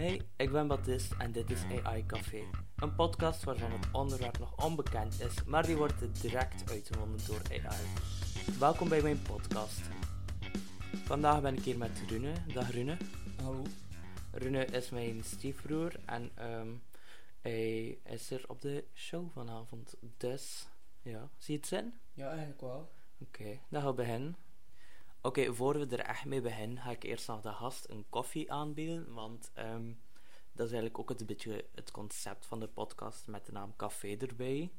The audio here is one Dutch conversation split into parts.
Hey, ik ben Baptiste en dit is AI Café. Een podcast waarvan het onderwerp nog onbekend is, maar die wordt direct uitgevonden door AI. Welkom bij mijn podcast. Vandaag ben ik hier met Rune. Dag Rune. Hallo. Rune is mijn stiefbroer en ehm, hij is er op de show vanavond. Dus, ja, zie je het zin? Ja, eigenlijk wel. Oké, dan gaan we beginnen. Oké, voor we er echt mee beginnen, ga ik eerst nog de gast een koffie aanbieden. Want ehm, dat is eigenlijk ook het beetje het concept van de podcast met de naam Café erbij.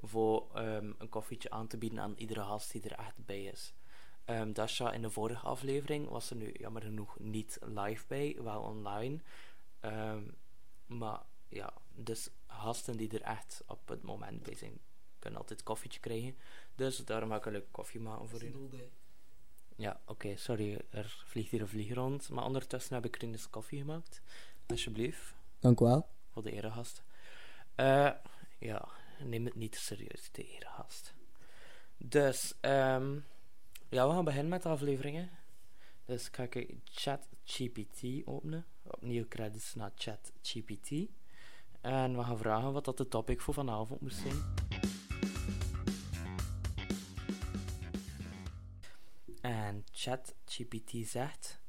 Voor ehm, een koffietje aan te bieden aan iedere gast die er echt bij is. Ehm Dasha in de vorige aflevering was er nu jammer genoeg niet live bij, wel online. Maar ja, dus gasten die er echt op het moment bij zijn, kunnen altijd koffietje krijgen. Dus daarom ga ik een leuke koffie maken voor u. Ja, oké, sorry, er vliegt hier een vlieg rond. Maar ondertussen heb ik Rinus koffie gemaakt. Alsjeblieft, Dank u wel. voor de eregast. Eh, ja, neem het niet te serieus, de eregast. Dus, ehm ja, we gaan beginnen met de afleveringen. Dus ga ik ChatGPT openen. Opnieuw credits naar ChatGPT. En we gaan vragen wat dat de topic voor vanavond moest zijn. En ChatGPT zegt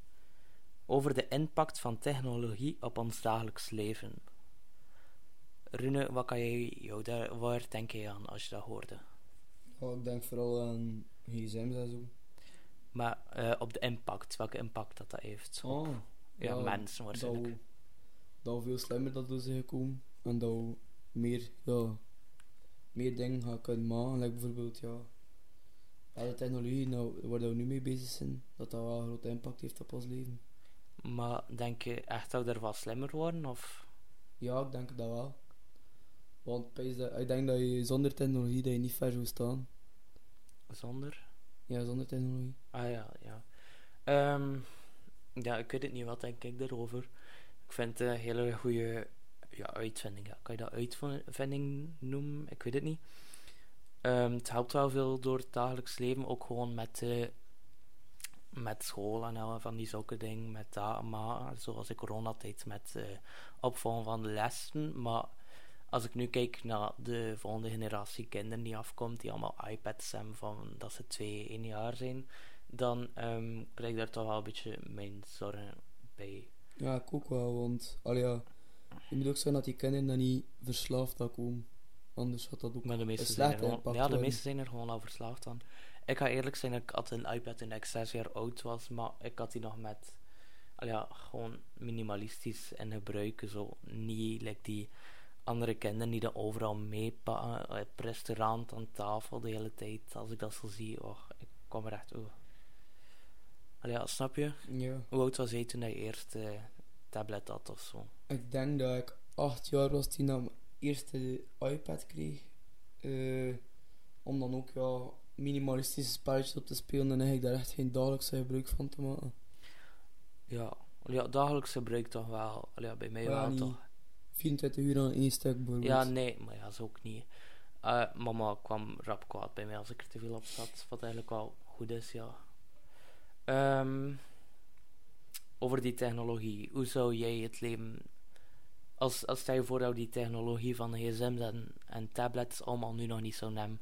over de impact van technologie op ons dagelijks leven. Rune, wat kan jij jou daar, waar denk je aan als je dat hoorde? Oh, ik denk vooral aan gsm's en zo. Maar eh, op de impact, welke impact dat dat heeft? op, Oh, ja, ja, mensen waarschijnlijk. Dat, dat veel slimmer dat we zijn gekomen. En dat we meer, ja, meer dingen gaan kunnen maken. Like bijvoorbeeld, ja, alle technologie nou, waar we nu mee bezig zijn, dat dat wel een grote impact heeft op ons leven. Maar denk je echt dat we er wat slimmer worden? Of Ja, ik denk dat wel. Want ik denk dat je zonder technologie dat je niet ver zou staan. zonder? Ja, zonder technologie. Ah ja, ja. Ehm, ja, ik weet het niet, wat denk ik daarover? Ik vind het een hele goede ja, uitvinding. Ja. Kan je dat uitvinding noemen? Ik weet het niet. Ehm, het helpt wel veel door het dagelijks leven, ook gewoon met, eh, met school en al van die zulke dingen, met dat, maar zoals in coronatijd met eh opvolgen van de lessen. Maar als ik nu kijk naar de volgende generatie kinderen die afkomt, die allemaal iPads hebben van dat ze twee, één jaar zijn, dan ehm, krijg ik daar toch wel een beetje mijn zorgen bij. Ja, ik ook wel, want allee, je moet ook zorgen dat die kinderen dan niet verslaafd aan komen. Anders gaat dat ook Maar de meeste een zijn er gewoon, ja, de meeste zijn er gewoon al verslaafd aan. Ik ga eerlijk zijn, ik had een iPad toen ik zes jaar oud was, maar ik had die nog met, ja, gewoon minimalistisch in gebruiken. Zo niet like die andere kinderen die dat overal meepakken, eh, op restaurant, aan tafel de hele tijd. Als ik dat zo zie, oh, ik kwam er echt over. Al ja, snap je? Ja, Hoe oud was jij toen hij eerst eh tablet had of zo? ik denk dat ik acht jaar was toen eerste iPad kreeg. Eh, om dan ook ja, minimalistische spelletjes op te spelen en eigenlijk daar echt geen dagelijkse gebruik van te maken. Ja, ja dagelijks gebruik toch wel. Ja, bij mij Maar wel niet toch. 24 uur aan één stuk bijvoorbeeld. Ja, nee, maar ja, zo ook niet. Eh, mama kwam rap kwaad bij mij als ik er te veel op zat, wat eigenlijk wel goed is, ja. Ehm, over die technologie, hoe zou jij het leven... Als, als stel je voor dat we die technologie van gsm's en, en tablets allemaal nu nog niet zou nemen,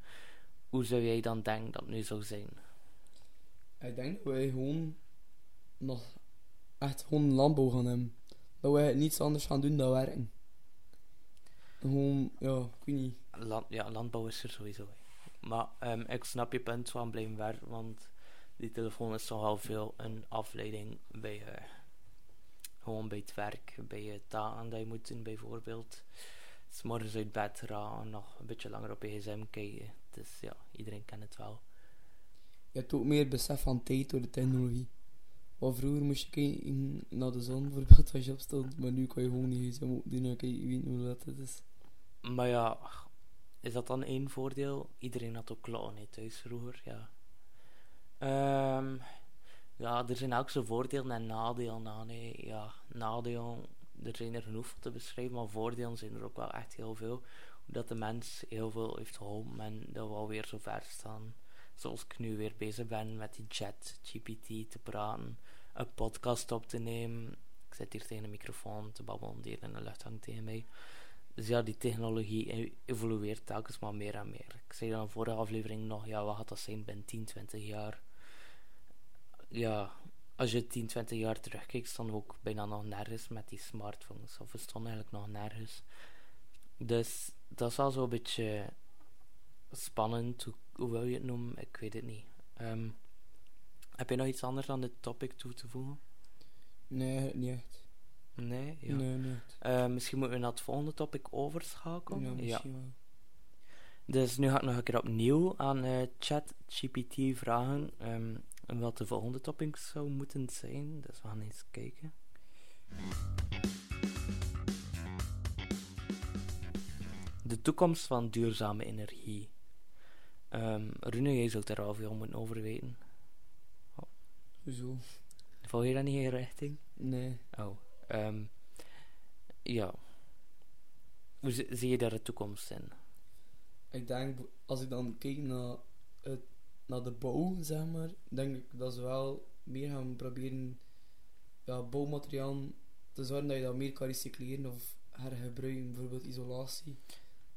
hoe zou jij dan denken dat het nu zou zijn? Ik denk dat wij gewoon nog echt gewoon landbouw gaan hebben. Dat wij niets anders gaan doen dan werken. Gewoon, ja, ik weet niet. Land, ja, landbouw is er sowieso. Maar ehm, ik snap je punt van blijven werken, want die telefoon is toch wel veel een afleiding bij eh, gewoon bij het werk, bij je taken dat je moet doen, bijvoorbeeld. S morgens uit bed gaan, nog een beetje langer op je gsm kijken. Dus ja, iedereen kent het wel. Je hebt ook meer besef van tijd door de technologie. Want vroeger moest je kijken naar de zon bijvoorbeeld als je opstond, maar nu kan je gewoon niet gsm ook doen en je weten hoe laat het is. Maar ja, is dat dan één voordeel? Iedereen had ook klokken thuis vroeger, ja. Ehm, ja, er zijn ook zijn voordelen en nadelen aan. hè. Ja, nadelen, er zijn er genoeg te beschrijven, maar voordelen zijn er ook wel echt heel veel. Omdat de mens heel veel heeft geholpen en dat we alweer zo ver staan. Zoals ik nu weer bezig ben met die chat GPT te praten, een podcast op te nemen. Ik ik zit hier tegen een microfoon te babbelen, die in de lucht hangt tegen mij. Dus ja, die technologie e- evolueert telkens maar meer en meer. Ik zei dan in de vorige aflevering nog, ja, wat gaat dat zijn binnen 10, 20 jaar? Ja, als je 10, 20 jaar terugkijkt, stonden we ook bijna nog nergens met die smartphones. Of we stonden eigenlijk nog nergens. Dus dat is wel zo'n beetje spannend. Hoe, hoe wil je het noemen? Ik weet het niet. Ehm, heb je nog iets anders aan dit topic toe te voegen? Nee, niet echt. Nee? Ja. Nee, niet echt. Eh, misschien moeten we naar het volgende topic overschakelen. Ja, Ja. misschien wel. Dus nu ga ik nog een keer opnieuw aan eh ChatGPT vragen ehm, wat de volgende topic zou moeten zijn. Dus we gaan eens kijken. De toekomst van duurzame energie. Ehm Rune, jij zou daar al veel moeten over weten. Hoezo? Volg je dat niet in richting? Nee. Oh, ehm, ja. Hoe zie, zie je daar de toekomst in? Ik denk, als ik dan kijk naar, het, naar de bouw, zeg maar, denk ik dat ze wel meer gaan proberen ja, bouwmateriaal te zorgen dat je dat meer kan recycleren of hergebruiken, bijvoorbeeld isolatie.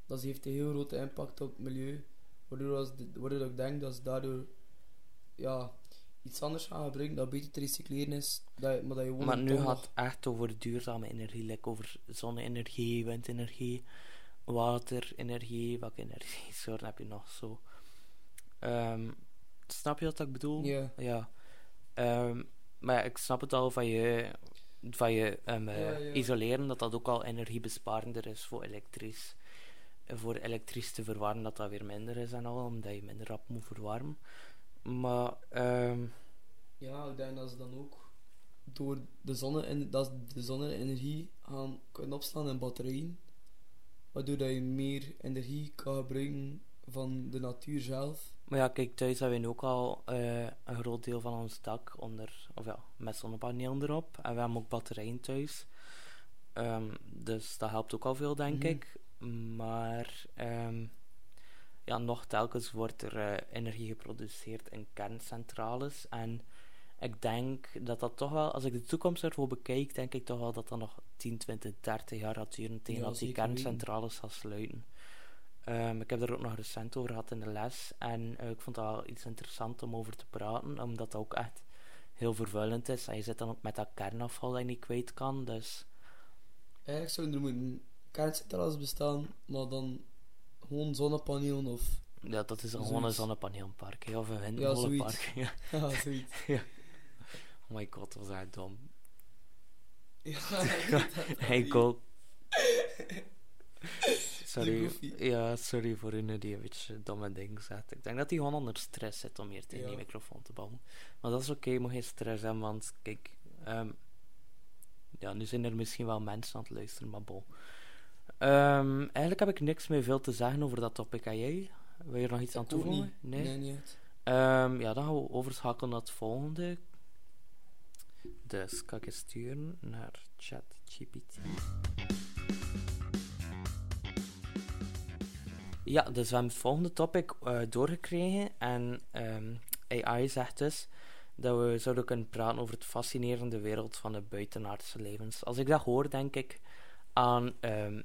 Dat heeft een heel grote impact op het milieu, waardoor, als waardoor ik denk dat ze daardoor ja, iets anders gaan gebruiken dat beter te recycleren is, dat, maar dat je Maar nu gaat het echt over duurzame energie, like over zonne-energie, windenergie, waterenergie, welke energiesoorten heb je nog zo? Ehm, snap je wat ik bedoel? Ja. Ja. Ehm, maar ja, ik snap het al van je, van je ehm, eh, Ja, ja. isoleren, dat dat ook al energiebesparender is voor elektrisch. Voor elektrisch te verwarmen, dat dat weer minder is en al, omdat je minder rap moet verwarmen. Maar, ehm, Ja, ik denk dat ze dan ook door de zonne en dat de zonne-energie gaan kunnen opslaan in batterijen, waardoor dat je meer energie kan gebruiken van de natuur zelf. Maar ja, kijk, thuis hebben we ook al eh, een groot deel van ons dak onder, of ja, met zonnepanelen erop. En we hebben ook batterijen thuis. Ehm, dus dat helpt ook al veel, denk Mhm. ik. Maar ehm, ja, nog telkens wordt er eh, energie geproduceerd in kerncentrales. En ik denk dat dat toch wel, als ik de toekomst ervoor bekijk, denk ik toch wel dat dat nog 10, 20, 30 jaar gaat duren tegen Ja, dat die kerncentrales gaan sluiten. Ehm, ik heb er ook nog recent over gehad in de les. En eh, ik vond dat wel iets interessant om over te praten, omdat dat ook echt heel vervuilend is. En je zit dan ook met dat kernafval dat je niet kwijt kan. Dus Eigenlijk zouden er moeten kerncentrales bestaan, maar dan gewoon zonnepanelen of... ja, dat is gewoon een zonnepaneelpark hè, of een windmolenpark. Ja, Ja, zoiets. Oh my god, was echt dom. ja, ik Sorry, ja, sorry voor hun die een beetje domme dingen zegt. Ik denk dat hij gewoon onder stress zit om hier tegen Ja. die microfoon te babbelen. Maar dat is oké, je moet geen stress hebben, want kijk, ehm, ja, nu zijn er misschien wel mensen aan het luisteren, maar bon. Ehm, eigenlijk heb ik niks meer veel te zeggen over dat topic. Jij? Wil je er nog iets aan Ik toevoegen? Nee? Nee, niet. Ehm, ja, dan gaan we overschakelen naar het volgende. Dus kan ik sturen naar ChatGPT. Ja, dus we hebben het volgende topic eh, doorgekregen. En ehm, AI zegt dus dat we zouden kunnen praten over het fascinerende wereld van de buitenaardse levens. Als ik dat hoor, denk ik aan ehm,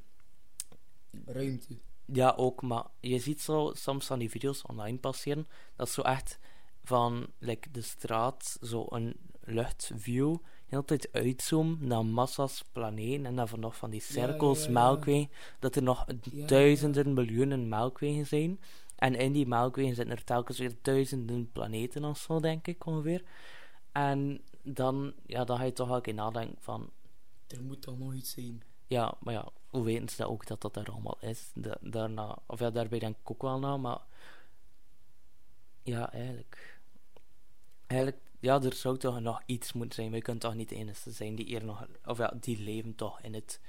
Ruimte. ja, ook, maar je ziet zo soms van die video's online passeren. Dat is zo echt van like, de straat, zo een luchtview. De hele tijd uitzoomen naar massa's planeten en dan van nog van die cirkels, ja, ja. melkwegen. Dat er nog duizenden, miljoenen melkwegen zijn. En in die melkwegen zitten er telkens weer duizenden planeten of zo, denk ik ongeveer. En dan, ja, dan ga je toch wel een keer nadenken van. Er moet toch nog iets zijn. Ja, maar ja, hoe weten ze dat ook dat dat er allemaal is? Da- daarna, of ja, daarbij denk ik ook wel na, maar ja, eigenlijk. Eigenlijk, ja, er zou toch nog iets moeten zijn. Je kunt toch niet de enige zijn die hier nog, of ja, die leven toch in het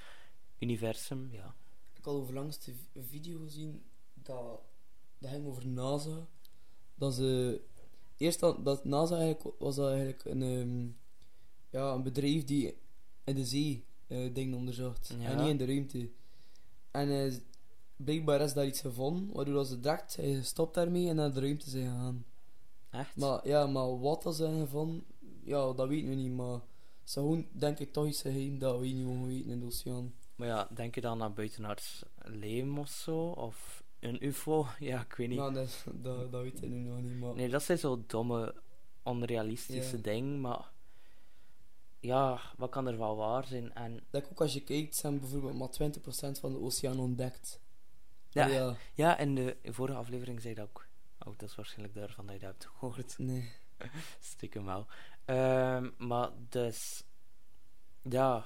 universum, ja. Ik had overlangs de video gezien dat, dat ging over NASA. Dat ze eerst dat, dat NASA eigenlijk was dat eigenlijk een, ehm, ja, een bedrijf die in de zee eh, dingen onderzocht Ja. en niet in de ruimte. En eh, blijkbaar is daar iets gevonden waardoor ze direct gestopt daarmee en naar de ruimte zijn gegaan. Echt? Maar ja, maar wat dat zijn gevonden, ja, dat weten we niet. Maar gewoon, denk ik, toch iets zijn dat we niet mogen weten in de oceaan. Maar ja, denk je dan aan buitenaards leven of zo? Of een UFO? Ja, ik weet niet. Nou, dat, dat, dat weet ik nu nog niet, maar... Nee, dat zijn zo domme, onrealistische Ja. dingen, maar ja, wat kan er wel waar zijn? En Denk ook als je kijkt, zijn bijvoorbeeld maar 20% van de oceaan ontdekt. ja, ja. ja. in de vorige aflevering zei dat ook. Oh, dat is waarschijnlijk daarvan dat je dat hebt gehoord. Nee. Stiekem wel. Ehm, maar dus, ja,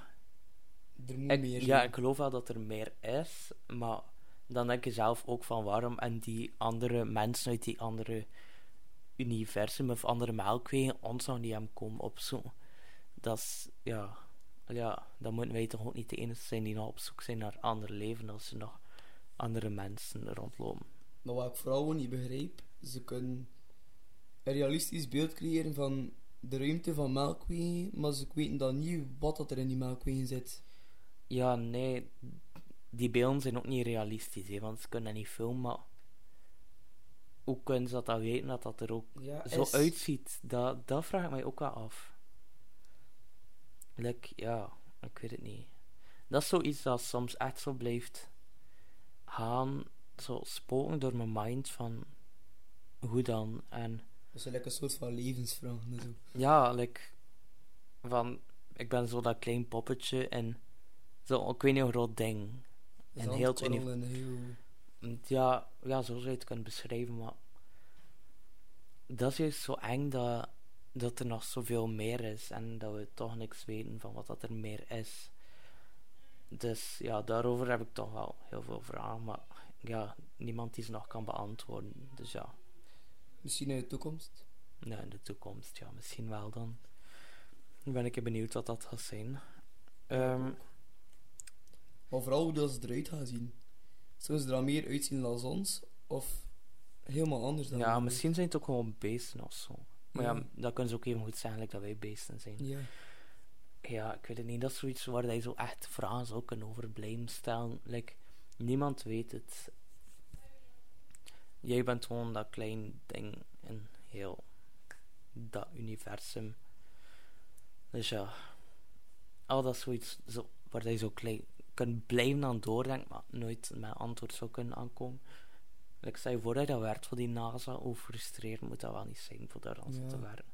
Er moet ik, meer ja, ik geloof wel dat er meer is, maar dan denk je zelf ook van waarom en die andere mensen uit die andere universum of andere melkwegen ons nog niet hebben komen opzoeken. Dat is, ja, ja, dan moeten wij toch ook niet de enige zijn die nog op zoek zijn naar ander leven als er nog andere mensen rondlopen. Maar wat ik vooral niet begrijp, ze kunnen een realistisch beeld creëren van de ruimte van melkwegen, maar ze weten dan niet wat dat er in die melkwegen zit. Ja, nee, die beelden zijn ook niet realistisch, hè, want ze kunnen dat niet filmen, maar hoe kunnen ze dat dan weten dat dat er ook Ja, zo uitziet, dat, dat vraag ik mij ook wel af. Like, ja, ik weet het niet. Dat is zoiets dat soms echt zo blijft gaan, zo spoken door mijn mind van hoe dan. En Dat is like een soort van levensvraag. en Zo. ja, like, van ik ben zo dat klein poppetje en zo, ik weet niet hoe groot ding. En heel het Zandkorrel en heel... Ja, ja, zo zou je het kunnen beschrijven, maar dat is juist zo eng dat, dat er nog zoveel meer is en dat we toch niks weten van wat dat er meer is. Dus ja, daarover heb ik toch wel heel veel vragen, maar ja, niemand die ze nog kan beantwoorden. Dus ja, Misschien in de toekomst. ja in de toekomst, ja, misschien wel dan. Dan ben ik benieuwd wat dat gaat zijn. Ehm, Maar vooral hoe dat ze eruit gaan zien. Zullen ze er al meer uitzien dan ons? Of helemaal anders dan ja, misschien zijn het ook gewoon beesten of zo. Maar ja, Ja. dat kunnen ze ook even goed zeggen like dat wij beesten zijn. Ja. Ja, ik weet het niet. Dat is zoiets waar je zo echt vragen zou kunnen over blijven stellen. Like, niemand weet het. Jij bent gewoon dat klein ding in heel dat universum. Dus ja, al dat zoiets zo, waar je zo klein kunt blijven aan doordenken, maar nooit met antwoord zou kunnen aankomen. Ik zei voor dat je dat werkt voor die NASA, hoe frustrerend moet dat wel niet zijn voor daar aan Ja. te werken.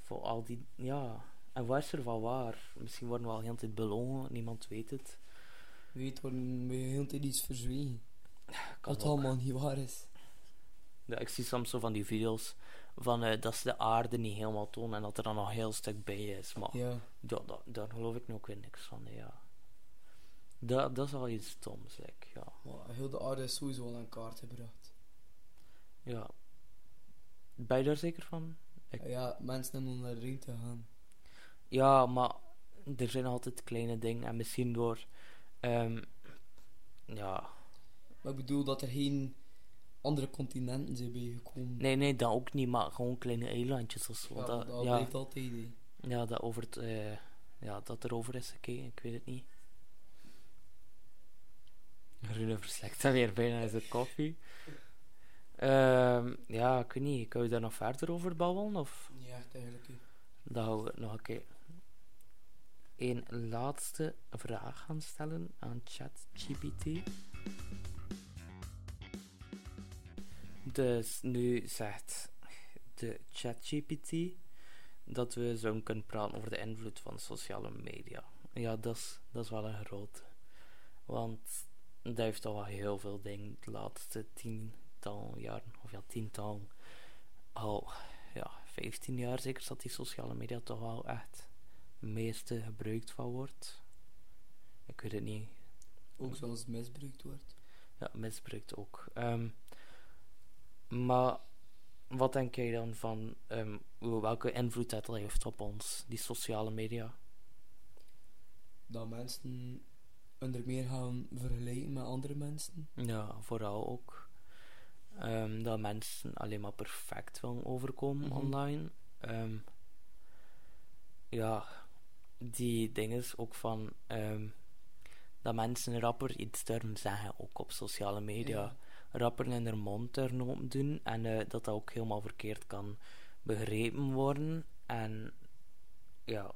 Voor al die, ja. En wat is er van waar? Misschien worden we al heel tijd belogen, niemand weet het. Weet worden we heel tijd iets verzwegen. Kan ook. allemaal niet waar is. Ja, ik zie soms zo van die video's van eh, dat ze de aarde niet helemaal tonen en dat er dan nog een heel stuk bij is. Maar Ja. dat, dat, daar geloof ik nu ook weer niks van. Ja. Dat, dat is wel iets stoms, like, ja. Maar heel de aarde is sowieso al aan kaart gebracht. ja. Ben je daar zeker van? Ik- Ja, mensen hebben om naar de ruimte gaan. Ja, maar er zijn altijd kleine dingen en misschien door. ehm, ja, Maar ik bedoel dat er geen andere continenten zijn bijgekomen. nee, nee, dat ook niet, maar gewoon kleine eilandjes of zo. Ja, dat, dat ja, blijft altijd. ja, dat, over het, eh, ja, dat erover is gekeken, ik weet het niet. Rune dan weer bijna zijn koffie. Ehm, ja, ik weet niet, kan je daar nog verder over babbelen? Of echt eigenlijk. dan gaan we nog een keer een laatste vraag gaan stellen aan ChatGPT. Dus nu zegt de ChatGPT dat we zo kunnen praten over de invloed van sociale media. Ja, dat is, dat is wel een grote. Want dat heeft al wel heel veel dingen de laatste tiental jaren, of ja, tiental, al ja, 15 jaar zeker, dat die sociale media toch wel echt het meeste gebruikt van wordt. Ik weet het niet. Ook zoals het misbruikt wordt. Ja, misbruikt ook. Ehm, maar wat denk jij dan van ehm, welke invloed dat heeft op ons, die sociale media? Dat mensen er meer gaan vergelijken met andere mensen. Ja, vooral ook. Ehm, dat mensen alleen maar perfect willen overkomen Mhm. online. Ehm, ja, die dingen ook van dat mensen rapper iets durven zeggen, ook op sociale media. Ja. Rapper in hun mond doen en eh, dat dat ook helemaal verkeerd kan begrepen worden. En ja,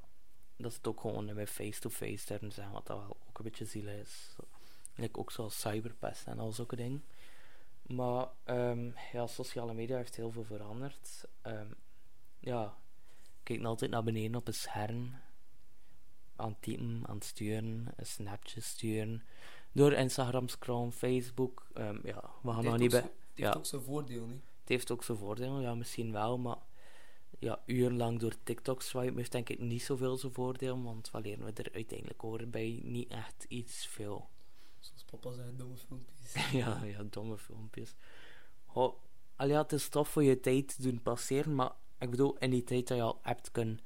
dat ze het ook gewoon met face-to-face durven zijn, wat dat wel ook een beetje zielig is. Like ook zoals cyberpest en al zulke dingen. Maar ehm, ja, sociale media heeft heel veel veranderd. Ehm, ja, kijk altijd naar beneden op een scherm. Aan typen, aan sturen, een snapje sturen. Door Instagram scrollen, Facebook. ehm, ja, we gaan nog niet bij. Het ja. heeft ook zijn voordeel, niet? Het heeft ook zijn voordelen, ja, misschien wel, maar ja, urenlang door TikTok swipen heeft denk ik niet zoveel zijn voordelen, want wanneer we er uiteindelijk horen bij niet echt iets veel. Zoals papa zei, domme filmpjes. ja, ja, domme filmpjes. Al ja, het is tof voor je tijd te doen passeren, maar ik bedoel, in die tijd dat je al hebt kunnen...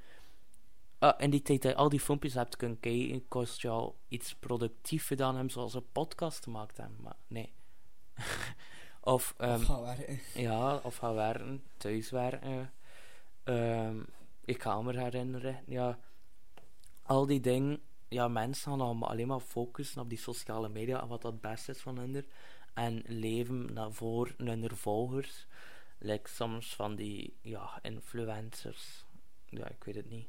ah, in die tijd dat je al die filmpjes hebt kunnen kijken, kost je al iets productief gedaan hebben, zoals een podcast gemaakt hebben, maar nee. of, Of gaan werken. Ja, of gaan werken, thuiswerken. Ehm ik ga me herinneren. Ja, al die dingen. Ja, mensen gaan allemaal alleen maar focussen op die sociale media en wat dat best is van hun. En leven naar voor hun volgers. Like soms van die ja, influencers. Ja, ik weet het niet.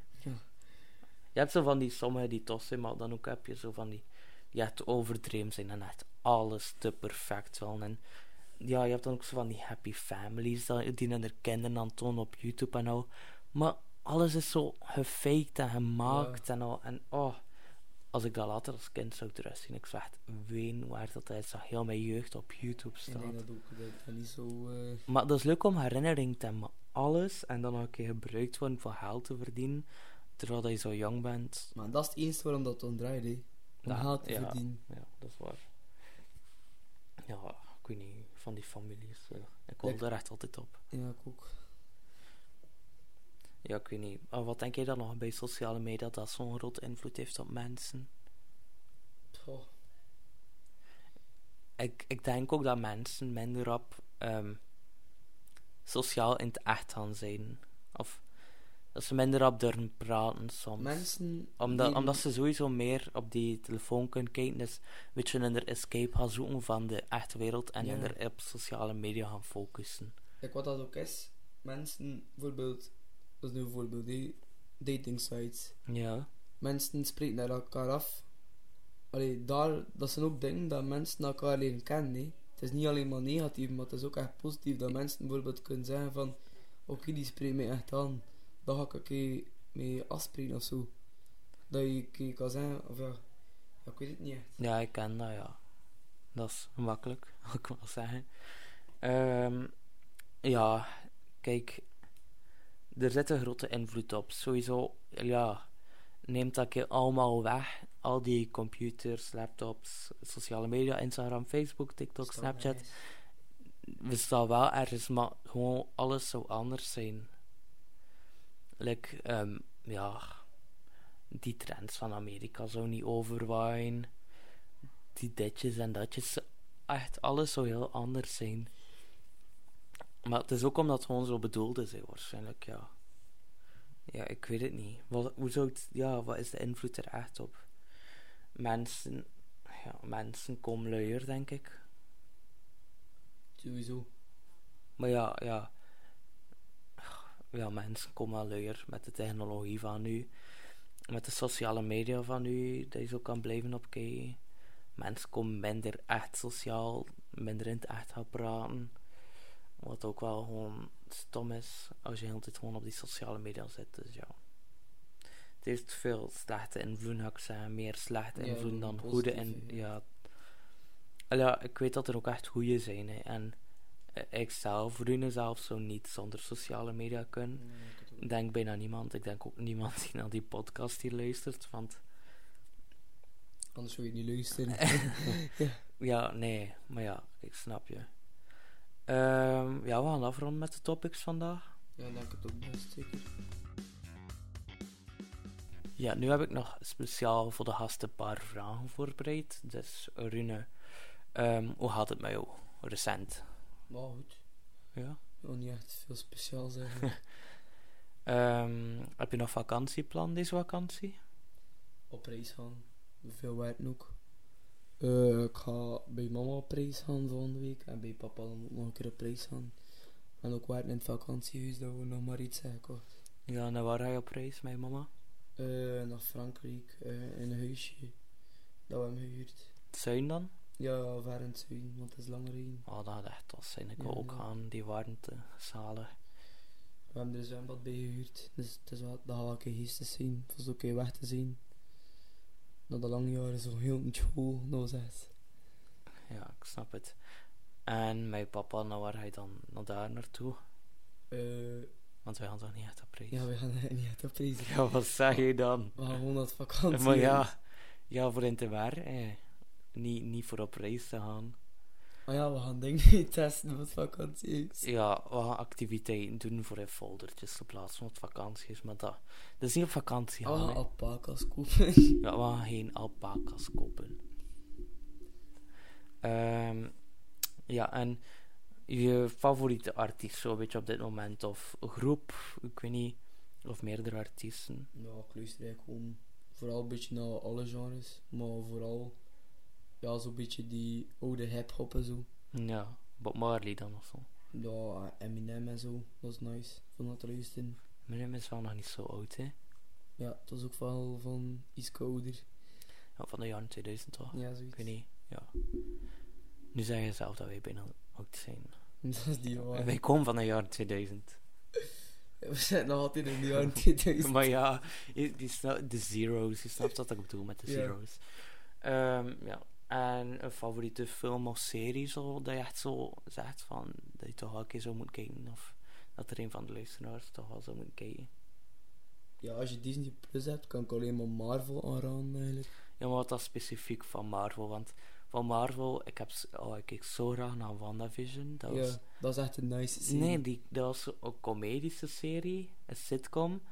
Ja. Je hebt zo van die sommigen die tof zijn, maar dan ook heb je zo van die die echt overdreven zijn en echt alles te perfect willen. En ja, je hebt dan ook zo van die happy families die hun kinderen aan tonen op YouTube en al. Maar alles is zo gefaked en gemaakt en al. En oh, als ik dat later als kind zou terugzien, ik zou echt ween waar dat is dat heel mijn jeugd op YouTube Ik staat. denk dat ook dat niet zo... eh, Maar dat is leuk om herinnering te hebben, alles en dan nog een keer gebruikt worden voor geld te verdienen, terwijl je zo jong bent. Maar dat is het enige waarom dat dan draait, hè. Om Dat- geld te ja. verdienen. Ja, dat is waar. Ja, ik weet niet, van die families. eh, ik wil Ja. daar echt altijd op. Ja, ik ook. Ja, ik weet niet. Maar wat denk jij dan nog bij sociale media dat zo'n grote invloed heeft op mensen? Ik, ik denk ook dat mensen minder op ehm, sociaal in het echt gaan zijn. Of dat ze minder op durven praten soms. Mensen... Omdat, die- omdat ze sowieso meer op die telefoon kunnen kijken. Dus weet je, in de escape gaan zoeken van de echte wereld. En Ja. in er op sociale media gaan focussen. Kijk, wat dat ook is. Mensen, bijvoorbeeld... Dat is nu een voorbeeld, hè. Dating sites. Ja. Mensen spreken naar elkaar af. Allee, daar... Dat zijn ook dingen dat mensen elkaar leren kennen. Het is niet alleen maar negatief, maar het is ook echt positief. Dat mensen bijvoorbeeld kunnen zeggen van... Oké, die spreekt mij echt aan. Daar ga ik een keer mee afspreken of zo. Dat je keer kan zeggen... Of ja... ja ik weet het niet echt. Ja, ik ken dat, ja. Dat is makkelijk, wil ik wel zeggen. Ehm, ja, kijk, er zit een grote invloed op. Sowieso, ja, neemt dat keer allemaal weg. Al die computers, laptops, sociale media, Instagram, Facebook, TikTok, Snapchat. We staan wel ergens, maar gewoon alles zou anders zijn. Like, ehm, ja, die trends van Amerika zou niet overwaaien. Die ditjes en datjes, echt alles zou heel anders zijn. Maar het is ook omdat het gewoon zo bedoeld is, waarschijnlijk, ja. Ja, ik weet het niet. Wat, hoe zou het, ja, wat is de invloed er echt op? Mensen, ja, mensen komen luier, denk ik. Sowieso. Maar ja, ja. Ja, mensen komen wel luier met de technologie van nu. Met de sociale media van nu, dat je zo kan blijven opkijken. Mensen komen minder echt sociaal, minder in het echt gaan praten. Wat ook wel gewoon stom is, als je altijd gewoon op die sociale media zit. Dus ja. Het heeft veel slechte invloed, ga ik zeggen. Meer slechte Ja, invloed dan goede hè. Ja. Ja, ik weet dat er ook echt goede zijn. Hè. En ik zelf, Rune zelf, zou niet zonder sociale media kunnen. Ik denk bijna niemand. Ik denk ook niemand die naar die podcast hier luistert. Want Anders zou je niet luisteren. ja, nee, maar ja, ik snap je. Ehm, ja, we gaan afronden met de topics vandaag. ja, ik denk het ook best zeker. Ja, nu heb ik nog speciaal voor de gasten een paar vragen voorbereid. Dus Rune, ehm, hoe gaat het met jou recent? Maar goed. Ja? Wil niet echt veel speciaal zeggen. Ehm, heb je nog vakantieplan deze vakantie? op reis gaan. Veel werken ook. Eh, ik ga bij mama op reis gaan volgende week. En bij papa dan ook nog een keer op reis gaan. En ook werken in het vakantiehuis, dat we nog maar iets zeggen. Ja, naar waar ga je op reis met mama? Eh, naar Frankrijk, eh, in een huisje. Dat we hebben gehuurd. Zuin dan? Ja, het zuiden, want het is langer heen. Oh, dat had echt was zijn. Ik wil ook gaan. Die waren te zalig. We hebben er een zwembad bij gehuurd. Dus het is wel, dat gaat wel een keer geestig zijn. Voor zo'n keer weg te zijn. Na de lange jaren zo heel niet school, dat was echt. Ja, ik snap het. En mijn papa, nou waar hij dan naar daar naartoe? Eh, Want wij gaan toch niet echt op reis? ja, we gaan niet echt op reizen. Ja, wat zeg je dan? We gaan gewoon naar het vakantie. maar ja, ja, voor in te waar. Eh. Niet, niet voor op reis te gaan. Maar ja, we gaan dingen testen voor het vakantiehuis. Ja, we gaan activiteiten doen voor in foldertjes te plaatsen van het vakanties. Maar dat, dat is niet op vakantie We gaan. hè. alpaca's kopen. Ja, we gaan geen alpaca's kopen. Ehm, ja, en je favoriete artiest, zo weet je op dit moment, of groep, ik weet niet, of meerdere artiesten. Ja, ik luister eigenlijk gewoon vooral een beetje naar alle genres. Maar vooral, ja, zo'n beetje die oude hip-hop en zo. Ja, Bob Marley dan of zo. Ja, Eminem en zo. Dat is nice. Van dat luisteren. Eminem is wel nog niet zo oud, hè? Ja, dat is ook wel van iets ouder. Ja, van de jaren 2000 toch? Ja, Ik zoiets. weet niet, ja. Nu zeg je zelf dat wij bijna oud zijn. Dat is die waar. Wij komen van de jaren 2000. We zijn nog altijd in de jaren 2000. maar ja, die de zeros, je snapt wat ik bedoel met de zeros. Ehm, ja. En een favoriete film of serie zo, dat je echt zo zegt van, dat je toch wel een keer zo moet kijken. Of dat er een van de luisteraars toch wel zou moeten kijken. Ja, als je Disney Plus hebt, kan ik alleen maar Marvel aanraden eigenlijk. Ja, maar wat dat specifiek van Marvel, want van Marvel, ik, heb, oh, ik kijk zo graag naar WandaVision. Dat was, Ja, dat is echt een nice serie. nee, die, dat was zo een comedische serie, een sitcom.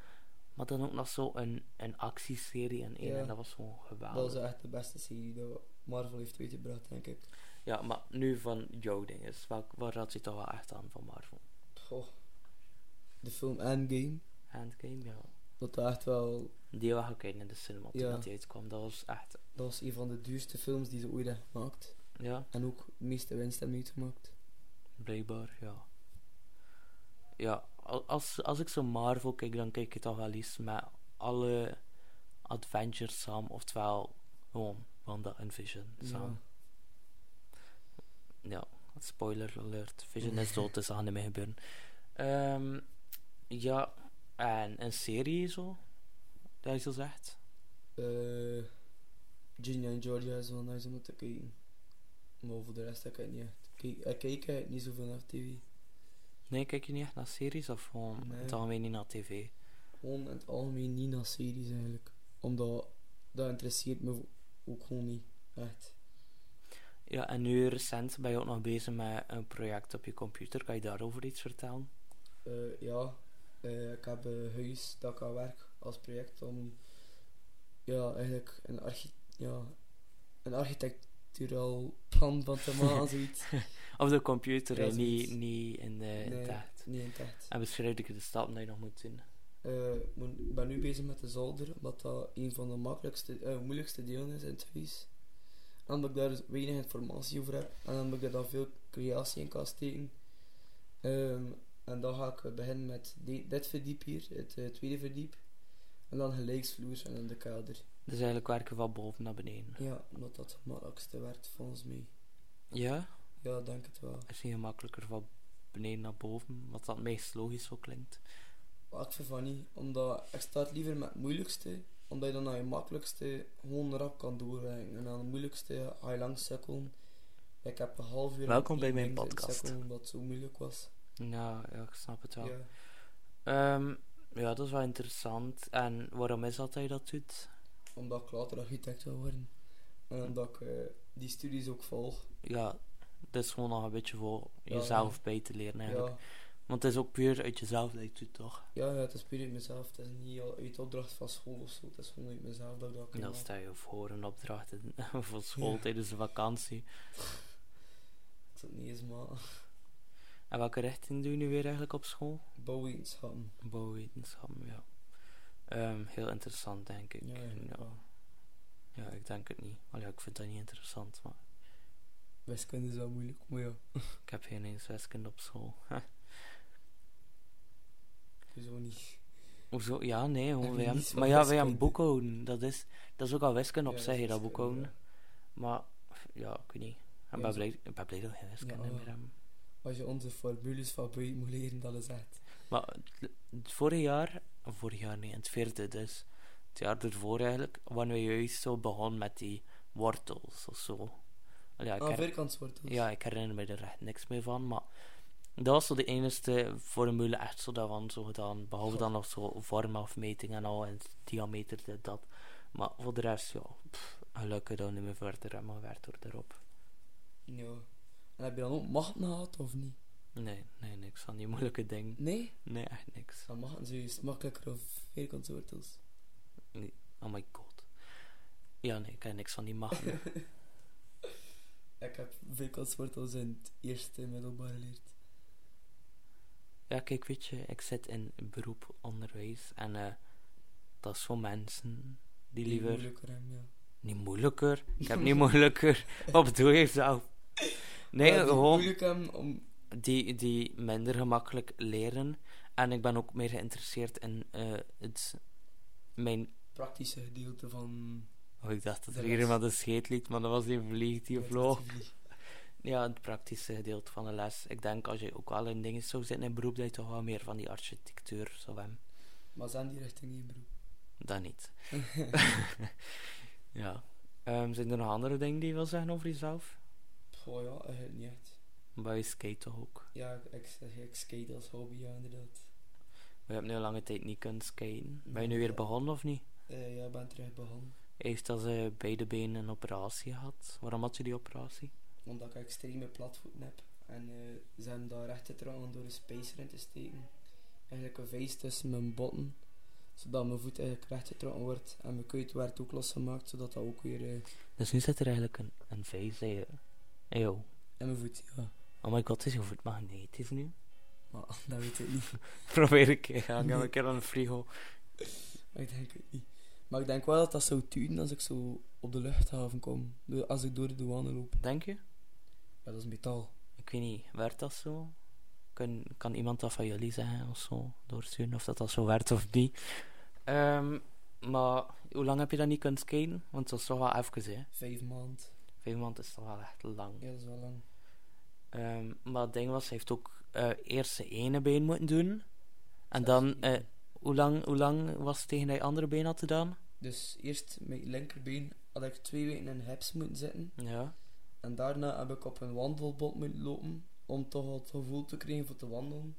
Maar dan ook nog zo een, een actieserie en één. Ja. En dat was gewoon geweldig. Dat is echt de beste serie dat Marvel heeft uitgebracht, denk ik. Ja, maar nu van jouw dinges. Welk, waar had je toch wel echt aan van Marvel? Goh. De film Endgame, Handgame, ja. dat dat echt wel... Die gaan kijken in de cinema toen Ja. dat die uitkwam. Dat was echt... Dat was een van de duurste films die ze ooit hebben gemaakt. Ja, En ook de meeste winst hebben uitgemaakt. blijkbaar, ja. Ja, al- als, als ik zo Marvel kijk, dan kijk ik toch wel eens met alle Adventures samen. Oftewel, gewoon Wanda en Vision samen. Ja, spoiler alert. Vision is dood, dus dat gaat niet meer gebeuren. Ehm, ja, en een serie zo? Dat je zo zegt? Ginny en Georgia is wel nice om te kijken. Maar voor de rest ik het niet echt. Kijk, ik kijk eigenlijk niet zoveel naar tv. Nee, kijk je niet echt naar series of gewoon Nee. in het algemeen niet naar tv? Gewoon in het algemeen niet naar series eigenlijk. Omdat dat interesseert me ook gewoon niet. Echt. Ja, en nu recent ben je ook nog bezig met een project op je computer. Kan je daarover iets vertellen? Eh, ja, eh, ik heb een huis dat ik aan werk als project om ja, eigenlijk een, archi ja, een architecturaal plan van te maken, zoiets. Op de computer Ja, niet, niet in de in Nee. het echt. niet in het echt. En beschrijf ik de stappen die je nog moet doen. Eh, ik ben nu bezig met de zolder, omdat dat een van de makkelijkste, eh, moeilijkste delen is in het huis. En omdat ik daar dus weinig informatie over heb, en omdat ik daar dan veel creatie in kan steken. Ehm, en dan ga ik beginnen met di- dit verdiep hier, het eh, tweede verdiep. En dan gelijksvloers en dan de kelder. Dus eigenlijk werken van boven naar beneden. Ja, omdat dat het makkelijkste werkt volgens mij. Ja? Ja, denk het wel. Is niet gemakkelijker van beneden naar boven, wat dat meest logisch zo klinkt. Maar ik vind van niet, omdat ik start liever met het moeilijkste, omdat je dan naar je makkelijkste gewoon rap kan doorwerken. En aan het moeilijkste ga je lang sukkelen. Ik heb een half uur... Welkom bij mijn podcast. sukkelen Omdat het zo moeilijk was. Ja, ja ik snap het wel. Ja. Ehm, ja, dat is wel interessant. En waarom is dat dat je dat doet? Omdat ik later architect wil worden. En omdat ik eh, die studies ook volg. Ja, dat is gewoon nog een beetje voor Ja, jezelf bij te leren eigenlijk. Ja, Want het is ook puur uit jezelf dat je het doet, toch? ja, ja, het is puur uit mezelf. Het is niet al uit opdracht van school of zo. Het is gewoon uit mezelf dat ik dat kan Dan maken. sta je voor een opdracht in- voor school Ja. tijdens de vakantie. Ik zou het niet eens maken. En welke richting doe je nu weer eigenlijk op school? Bouwwetenschappen. Bouwwetenschappen, ja. Ehm, heel interessant, denk ik. Ja, ja, ja. ja. Ja, ik denk het niet. Al ja, ik vind dat niet interessant, maar Wiskunde is wel moeilijk, maar ja. ik heb geen eens wiskunde op school. Hoezo niet? Hoezo? Ja, nee, gewoon wij Maar ja, wij hebben boekhouden. Dat is, dat is ook al wiskunde op Ja, zich, dat boekhouden. Maar, ja, ik weet niet. Ik Ja, ben blij, ik ben blij dat geen wiskunde meer hebben. Als je onze formules van buiten moet leren, dat is echt. Maar het, vorige jaar, vorig jaar niet, in het vierde dus, het jaar ervoor eigenlijk, waren we juist zo begonnen met die wortels of zo. Ja, ik, Ah, her- ja, ik herinner me er echt niks meer van, maar dat was zo de enige formule echt zo daarvan zo gedaan. Behalve dan nog zo vormafmeting en al, en diameter, dit, dat. Maar voor de rest, ja, pff, gelukkig dat we niet meer verder hebben gewerkt door erop. Ja. En heb je dan ook machten gehad of niet? Nee, nee, niks van die moeilijke dingen. Nee? Nee, echt niks. Dan machten ze juist makkelijker of vierkantswortels. Oh my god. Ja, nee, ik heb niks van die machten. Ik heb vierkantswortels in het eerste middelbaar geleerd. Ja, kijk, weet je, ik zit in beroep onderwijs en eh, dat is voor mensen die liever. moeilijker hebben, ja. Niet moeilijker. Ik heb niet moeilijker. Wat bedoel je zelf? Nee, Ja, gewoon om... die, die minder gemakkelijk leren. En ik ben ook meer geïnteresseerd in eh, het. Mijn. praktische gedeelte van... Oh, ik dacht dat er hier iemand een scheet liet, maar dat was die vlieg die vloog. Ja, het praktische gedeelte van de les. Ik denk als je ook wel in dingen zou zitten in beroep, dat je toch wel meer van die architectuur zou hebben. Maar zijn die richting in beroep? Dat niet. ja. Ehm, zijn er nog andere dingen die je wil zeggen over jezelf? Goh ja, eigenlijk niet echt. Maar je skate toch ook? Ja, ik, ik, skate als hobby, ja, inderdaad. We hebben nu een lange tijd niet kunnen skaten. Ben je nu weer begonnen of niet? Eh, ja, ik ben terug begonnen. Heeft als uh, beide benen een operatie gehad. Waarom had je die operatie? Omdat ik extreme platvoeten heb. En eh, ze hebben daar recht te door een spacer in te steken. Eigenlijk een vijs tussen mijn botten. Zodat mijn voet eigenlijk recht getrokken wordt. En mijn kuit werd ook losgemaakt, zodat dat ook weer... eh, Dus nu zit er eigenlijk een, een vijs in je. In mijn voet, ja. Oh my god, is je voet magnetisch nu? Maar dat weet ik niet. Probeer een keer. Ik heb Nee. een keer aan een frigo. Ik denk het niet. Maar ik denk wel dat dat zou duren als ik zo op de luchthaven kom. Als ik door de douane loop. Denk je? Ja, dat is metaal. Ik weet niet, werd dat zo? Kan, kan iemand dat van jullie zeggen of zo? Doorsturen of dat dat zo werd of niet? Ehm, maar hoe lang heb je dat niet kunnen skaten? Want dat is toch wel even, hè? Vijf maand. Vijf maanden is toch wel echt lang. Ja, dat is wel lang. Ehm, maar het ding was, hij heeft ook eh, eerst zijn ene been moeten doen. En dan, eh, hoe, lang, hoe lang was het tegen dat je andere been had gedaan? Dus eerst mijn linkerbeen had ik twee weken in heps moeten zitten. Ja. En daarna heb ik op een wandelbot moeten lopen. Om toch het gevoel te krijgen voor te wandelen.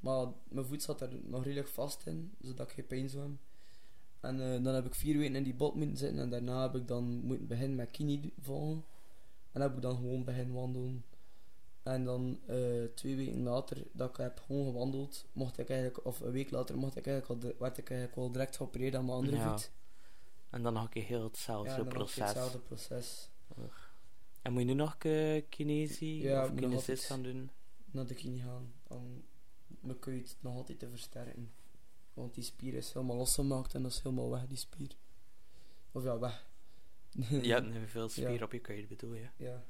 Maar mijn voet zat er nog redelijk vast in. Zodat ik geen pijn zou hebben. En eh, dan heb ik vier weken in die bot moeten zitten. En daarna heb ik dan moeten beginnen met kini volgen. En heb ik dan gewoon beginnen wandelen. En dan eh, twee weken later, dat ik heb gewoon gewandeld, mocht ik eigenlijk, of een week later, mocht ik eigenlijk al, werd ik eigenlijk al direct geopereerd aan mijn andere Ja, voet. En dan een keer heel hetzelfde Ja, proces. hetzelfde proces. En moet je nu nog uh, kinesie Ja, of altijd- gaan doen? Naar de gaan, om mijn kuit nog altijd te versterken. Want die spier is helemaal losgemaakt en dat is helemaal weg, die spier. Of ja, weg. Je hebt nu veel spier Ja. op je kuit, bedoel je? ja,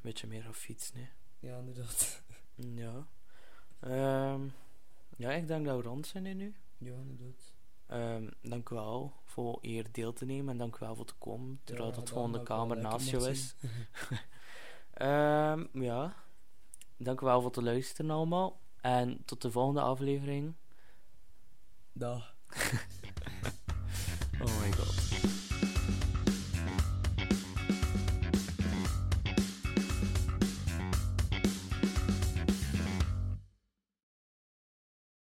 Beetje meer af fietsen, hè? ja, inderdaad. Ja. Ehm, ja, ik denk dat we rond zijn nu. Ja, inderdaad. Ehm, dank u wel voor hier deel te nemen en dank u wel voor te komen. Terwijl dat gewoon de kamer naast je is. Ehm, ja. Dank u wel voor het luisteren allemaal. En tot de volgende aflevering. Dag.